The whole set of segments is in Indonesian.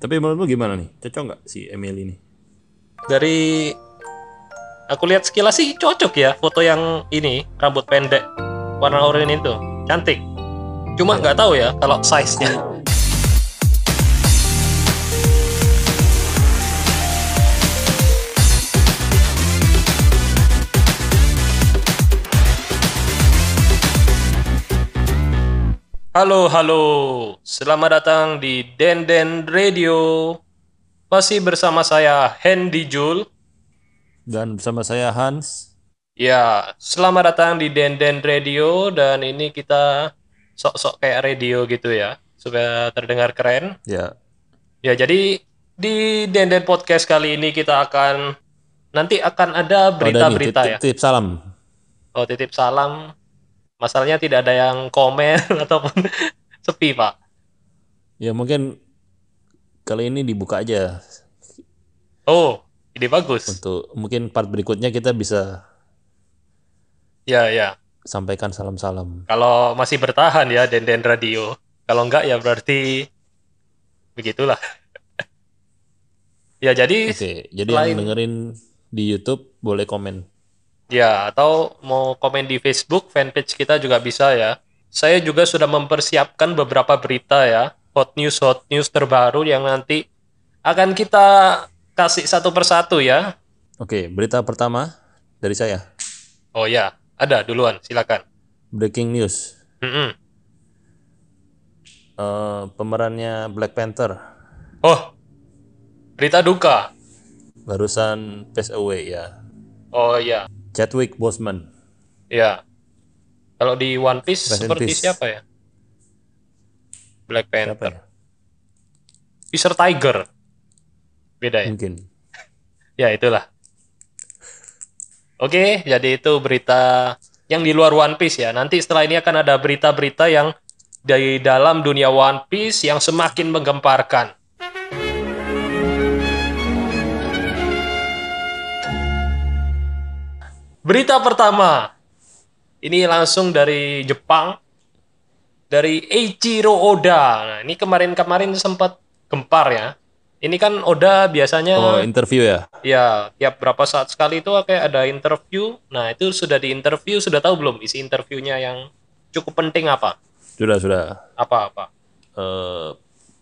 Tapi menurutmu gimana nih? Cocok nggak si Emily ini? Dari aku lihat sekilas sih cocok ya foto yang ini rambut pendek warna oranye itu cantik. Cuma nggak tahu ya kalau size-nya. Halo, halo. Selamat datang di Denden Radio. Masih bersama saya Hendy Jul. Dan bersama saya Hans. Ya, selamat datang di Denden Radio dan ini kita sok-sok kayak radio gitu ya, supaya terdengar keren. Ya, Ya, jadi di Denden Podcast kali ini kita akan nanti akan ada Oh, berita-berita titip, ya. titip salam. Oh, titip salam. Masalahnya tidak ada yang komen ataupun sepi, Pak. Ya mungkin kali ini dibuka aja Oh, ide bagus. untuk mungkin part berikutnya kita bisa Ya, ya. sampaikan salam-salam. Kalau masih bertahan ya Denden Radio. Kalau enggak ya berarti begitulah. ya jadi Oke, jadi selain- yang dengerin di YouTube boleh komen. Ya atau mau komen di Facebook fanpage kita juga bisa ya. Saya juga sudah mempersiapkan beberapa berita ya, hot news hot news terbaru yang nanti akan kita kasih satu persatu ya. Oke, berita pertama dari saya. Oh ya, ada duluan, silakan. Breaking news. Mm-mm. Eh, pemerannya Black Panther Oh, berita duka. barusan pass away ya. Oh ya, Chadwick Boseman. Ya. Kalau di One Piece Rest seperti peace. siapa ya? Black Siapa Panther. ya? Fisher Tiger. Beda ya? Mungkin. Ya, itulah. Oke, jadi itu berita yang di luar One Piece ya. Nanti setelah ini akan ada berita-berita yang dari dalam dunia One Piece yang semakin menggemparkan. Berita pertama. Ini langsung dari Jepang. Dari Eiichiro Oda. Nah, ini kemarin-kemarin sempat gempar ya. Ini kan Oda biasanya Oh, interview ya? Ya, tiap berapa saat sekali itu kayak ada interview. Nah, itu sudah di interview, sudah tahu belum isi interviewnya yang cukup penting apa? Sudah, sudah. Apa-apa? Eh,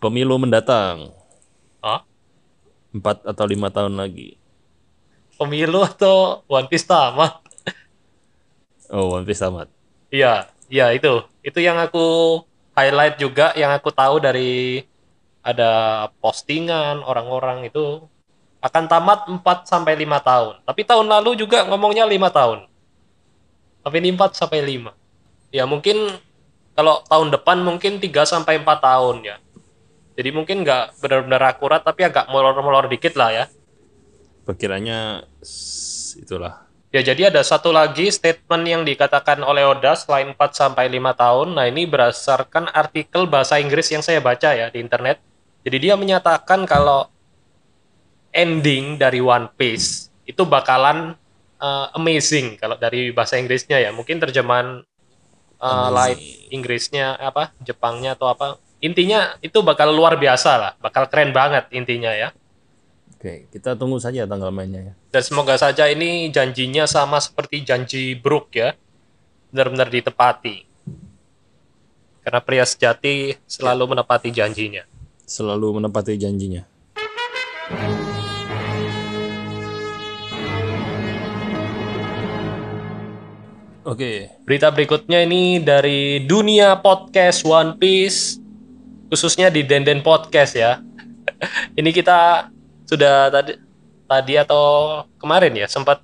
pemilu mendatang. Hah? Empat atau lima tahun lagi. Pemilu atau One Piece tamat? Oh, One Piece tamat. Iya, iya itu. Itu yang aku highlight juga, yang aku tahu dari ada postingan orang-orang itu akan tamat 4 sampai 5 tahun. Tapi tahun lalu juga ngomongnya 5 tahun. Tapi ini 4 sampai 5. Ya mungkin kalau tahun depan mungkin 3 sampai 4 tahun ya. Jadi mungkin nggak benar-benar akurat tapi agak molor-molor dikit lah ya. Perkiranya itulah. Ya, jadi ada satu lagi statement yang dikatakan oleh Oda selain 4 sampai 5 tahun. Nah, ini berdasarkan artikel bahasa Inggris yang saya baca ya di internet. Jadi dia menyatakan kalau ending dari One Piece itu bakalan uh, amazing kalau dari bahasa Inggrisnya ya. Mungkin terjemahan uh, light Inggrisnya apa, Jepangnya atau apa. Intinya itu bakal luar biasa lah, bakal keren banget intinya ya. Oke, kita tunggu saja tanggal mainnya ya. Dan semoga saja ini janjinya sama seperti janji Brook ya. Benar-benar ditepati. Karena pria sejati selalu menepati janjinya. Selalu menepati janjinya. Oke, Berita berikutnya ini dari dunia podcast One Piece. Khususnya di Denden Podcast ya. ini kita sudah tadi tadi atau kemarin ya sempat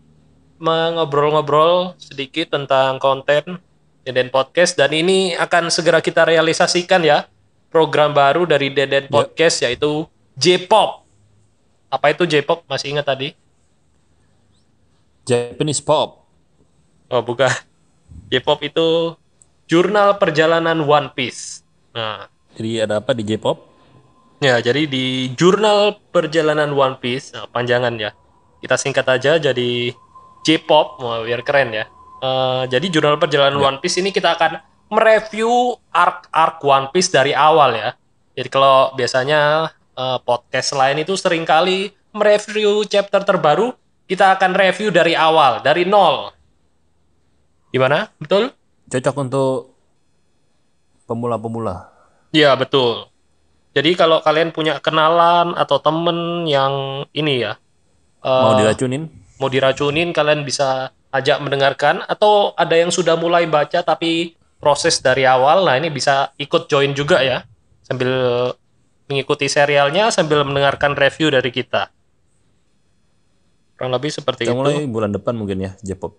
mengobrol-ngobrol sedikit tentang konten Denden Podcast dan ini akan segera kita realisasikan ya program baru dari Denden Podcast yaitu J-pop. Apa itu J-pop? Masih ingat tadi? Japanese pop. Oh, bukan. J-pop itu jurnal perjalanan One Piece. Nah, Jadi ada apa di J-pop? Ya jadi di jurnal perjalanan One Piece, nah, panjangan ya. Kita singkat aja jadi J-pop, wah, biar keren ya. Eh, jadi jurnal perjalanan One Piece ini kita akan mereview arc-arc One Piece dari awal ya. Jadi kalau biasanya eh, podcast lain itu sering kali mereview chapter terbaru, kita akan review dari awal, dari nol. Gimana? Betul? Cocok untuk pemula-pemula. Iya, betul. Jadi kalau kalian punya kenalan atau temen yang ini ya, eh, Mau diracunin? mau diracunin, kalian bisa ajak mendengarkan atau ada yang sudah mulai baca tapi proses dari awal, nah ini bisa ikut join juga ya, sambil mengikuti serialnya sambil mendengarkan review dari kita. Kurang lebih seperti Kita itu. mulai bulan depan mungkin ya, J-pop.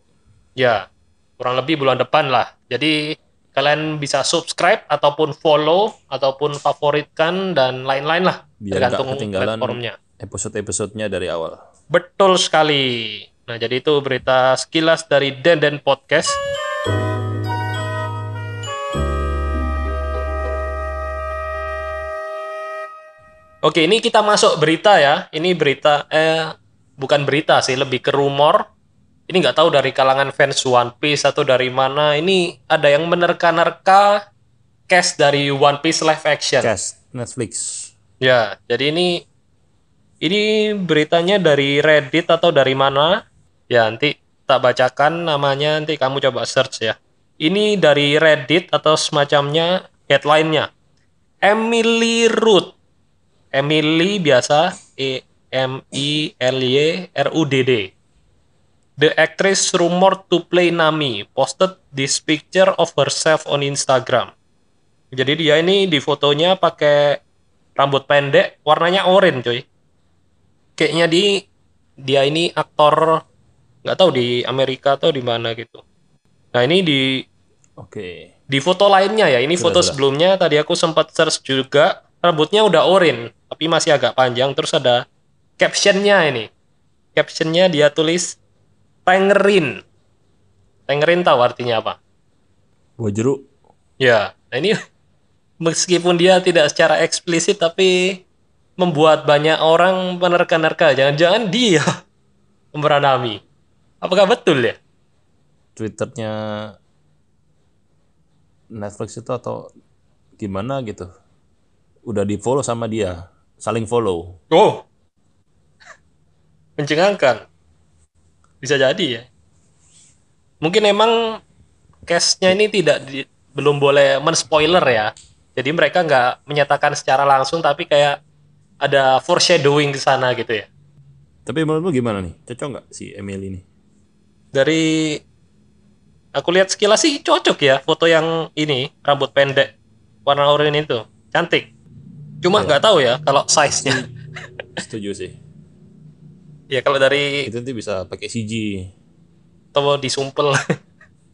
Ya, kurang lebih bulan depan lah. Jadi kalian bisa subscribe ataupun follow ataupun favoritkan dan lain-lain lah, Biar tergantung ketinggalan platformnya. episode-episodenya dari awal. Betul sekali. Nah, jadi itu berita sekilas dari Denden Podcast. Oke, ini kita masuk berita ya. Ini berita, eh, bukan berita sih, lebih ke rumor. Ini nggak tahu dari kalangan fans One Piece atau dari mana. Ini ada yang menerka-nerka cast dari One Piece live action. Cast Netflix. Ya, jadi ini ini beritanya dari Reddit atau dari mana? Ya, nanti tak bacakan namanya, nanti kamu coba search ya. Ini dari Reddit atau semacamnya headline-nya. Emily Root. Emily biasa E M I L Y R U D D. The actress rumored to play Nami posted this picture of herself on Instagram. Jadi dia ini di fotonya pakai rambut pendek, warnanya oranye, coy. Kayaknya di dia ini aktor nggak tahu di Amerika atau di mana gitu. Nah ini di Oke. di foto lainnya ya, ini Sudah, foto sudah. sebelumnya tadi aku sempat search juga, rambutnya udah oranye, tapi masih agak panjang. Terus ada captionnya ini, captionnya dia tulis Tangerine. Tangerine tahu artinya apa? Buah jeruk. Ya, nah ini meskipun dia tidak secara eksplisit tapi membuat banyak orang menerka-nerka. Jangan-jangan dia pemeran Nami. Apakah betul ya? Twitternya Netflix itu atau gimana gitu. Udah di follow sama dia. Saling follow. Oh, mencengangkan. Bisa jadi ya. Mungkin emang case-nya ini tidak di- belum boleh men-spoiler ya. Jadi mereka nggak menyatakan secara langsung tapi kayak ada foreshadowing ke sana gitu ya. Tapi menurutmu gimana nih? Cocok nggak si Emily ini? dari aku lihat sekilas sih cocok ya foto yang ini rambut pendek warna oranye itu cantik cuma nggak tahu ya kalau size nya Setuju sih. Ya kalau dari Itu nanti bisa pakai CG. atau disumpel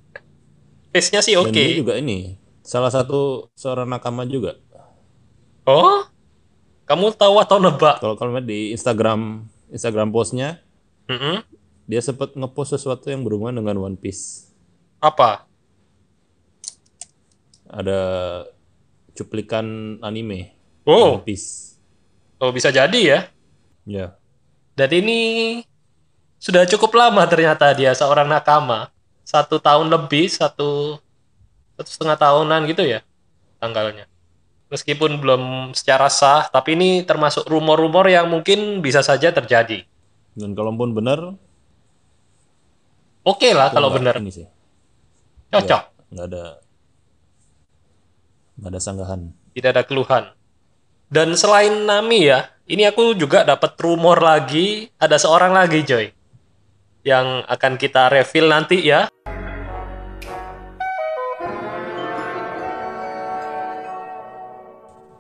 face nya sih Dan oke dia juga ini salah satu seorang nakama juga. oh kamu tahu atau nebak Kalau kalau di Instagram Instagram postnya Mm-mm. dia sempat ngepost sesuatu yang berhubungan dengan One Piece. apa Ada cuplikan anime oh One Piece. oh bisa jadi ya Ya. Dan ini sudah cukup lama ternyata dia seorang nakama. Satu tahun lebih satu satu setengah tahunan gitu ya tanggalnya. Meskipun belum secara sah tapi ini termasuk rumor-rumor yang mungkin bisa saja terjadi. Dan kalaupun benar, oke lah itu kalau benar. ini sih, cocok. Nggak ada nggak ada sanggahan. tidak ada keluhan. Dan selain Nami ya ini aku juga dapat rumor lagi ada seorang lagi Joy yang akan kita reveal nanti ya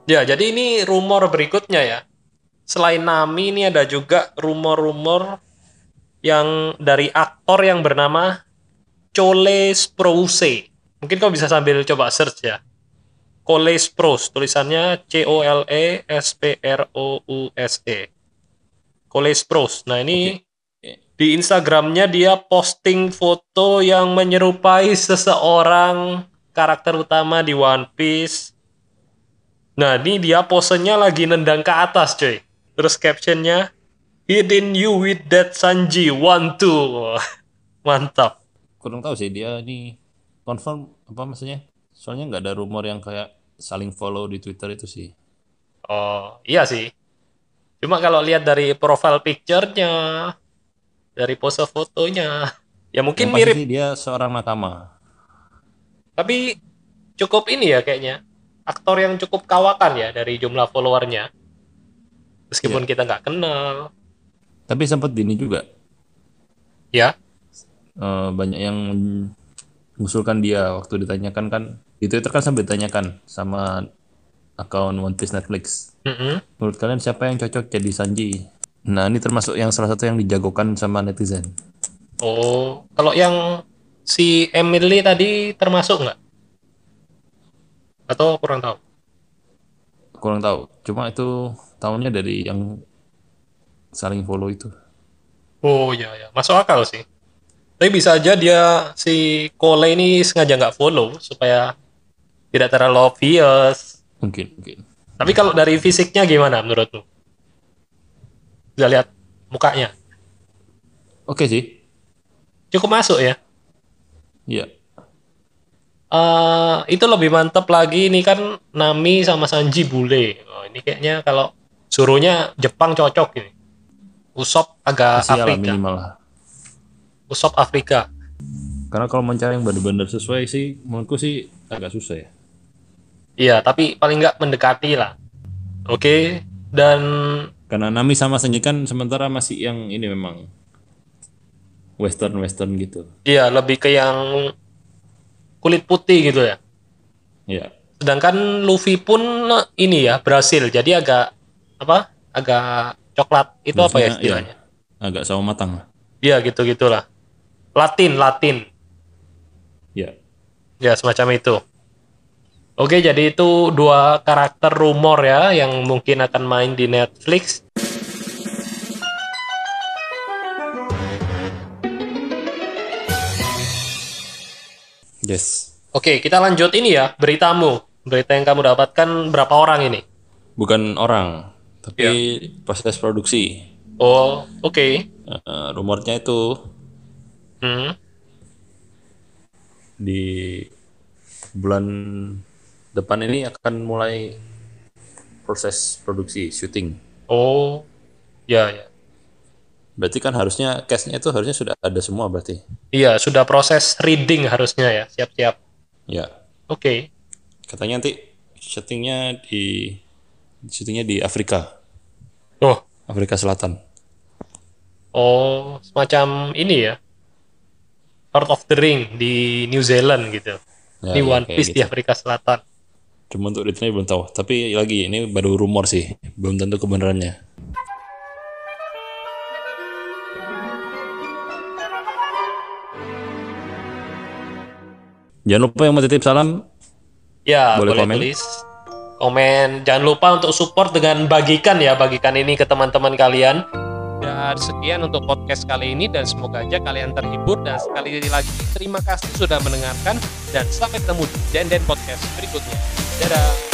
Ya, jadi ini rumor berikutnya ya. Selain Nami ini ada juga rumor-rumor yang dari aktor yang bernama Chole Sprouse. Mungkin kau bisa sambil coba search ya. Cole Sprouse, tulisannya C O L E S P R O U S E. Cole Sprouse. Nah, ini di Instagramnya dia posting foto yang menyerupai seseorang karakter utama di One Piece. Nah, ini dia posenya lagi nendang ke atas, cuy. Terus captionnya, Hitting you with that Sanji, one, two. Mantap. Kurang tahu sih dia ini confirm apa maksudnya? Soalnya nggak ada rumor yang kayak saling follow di Twitter itu sih. Oh, iya sih. Cuma kalau lihat dari profile picture-nya, dari pose fotonya, ya mungkin Yang mirip. dia seorang nakama. Tapi cukup ini ya kayaknya. Aktor yang cukup kawakan ya dari jumlah followernya. Meskipun kita nggak kenal. Tapi sempat ini juga Ya, eh, banyak yang mengusulkan dia waktu ditanyakan kan di Twitter kan sampai ditanyakan sama akun One Piece Netflix. Mm-mm. Menurut kalian siapa yang cocok jadi Sanji? Nah ini termasuk yang salah satu yang dijagokan sama netizen. Oh, kalau yang si Emily tadi termasuk nggak? Atau kurang tahu? Kurang tahu. Cuma itu tahunnya dari yang saling follow itu. Oh iya ya, masuk akal sih. Tapi bisa aja dia si Cole ini sengaja nggak follow supaya tidak terlalu obvious. Mungkin, mungkin. Tapi kalau dari fisiknya gimana menurutmu? Bisa lihat mukanya. Oke sih. Cukup masuk ya. Iya. eh itu lebih mantep lagi ini kan Nami sama Sanji bule. Oh, ini kayaknya kalau suruhnya Jepang cocok ini. Usop agak Asia lah Afrika. minimal lah. Usop Afrika. Karena kalau mencari yang benar-benar sesuai sih, menurutku sih agak susah ya. Iya, tapi paling nggak mendekati lah. Oke, dan Karena Nami sama Sanji kan sementara masih yang ini memang western-western gitu. iya lebih ke yang kulit putih gitu ya. Iya. Sedangkan Luffy pun ini ya Brasil, jadi agak apa? Agak coklat. Itu apa ya Maksudnya, istilahnya? iya, agak sawo matang lah. Iya gitu gitulah. Latin, Latin. Iya. Ya semacam itu. Oke, jadi itu dua karakter rumor ya yang mungkin akan main di Netflix. Yes. Oke, kita lanjut ini ya, beritamu. Berita yang kamu dapatkan berapa orang ini? Bukan orang, tapi proses produksi. Oh, oke. Eh, rumornya itu Hmm. di bulan depan ini akan mulai proses produksi syuting. Oh, ya ya. Berarti kan harusnya cast-nya itu harusnya sudah ada semua berarti. Iya, sudah proses reading harusnya ya, siap-siap. Ya. Oke. Katanya nanti syutingnya di syutingnya di Afrika, Oh, Afrika Selatan. oh, semacam ini ya. Lord of the Ring di New Zealand gitu. Ya, Ini ya, One Piece di gitu. Afrika Selatan. Cuma untuk detailnya belum tahu. Tapi lagi ini baru rumor sih, belum tentu kebenarannya. Jangan lupa yang mau titip salam, Ya, Boleh boleh, komen? tulis. Komen. Jangan lupa untuk support dengan bagikan ya, bagikan ini ke teman-teman kalian. Dan sekian untuk podcast kali ini dan semoga aja kalian terhibur dan sekali lagi terima kasih sudah mendengarkan dan sampai ketemu di Denden Podcast berikutnya. Dadah.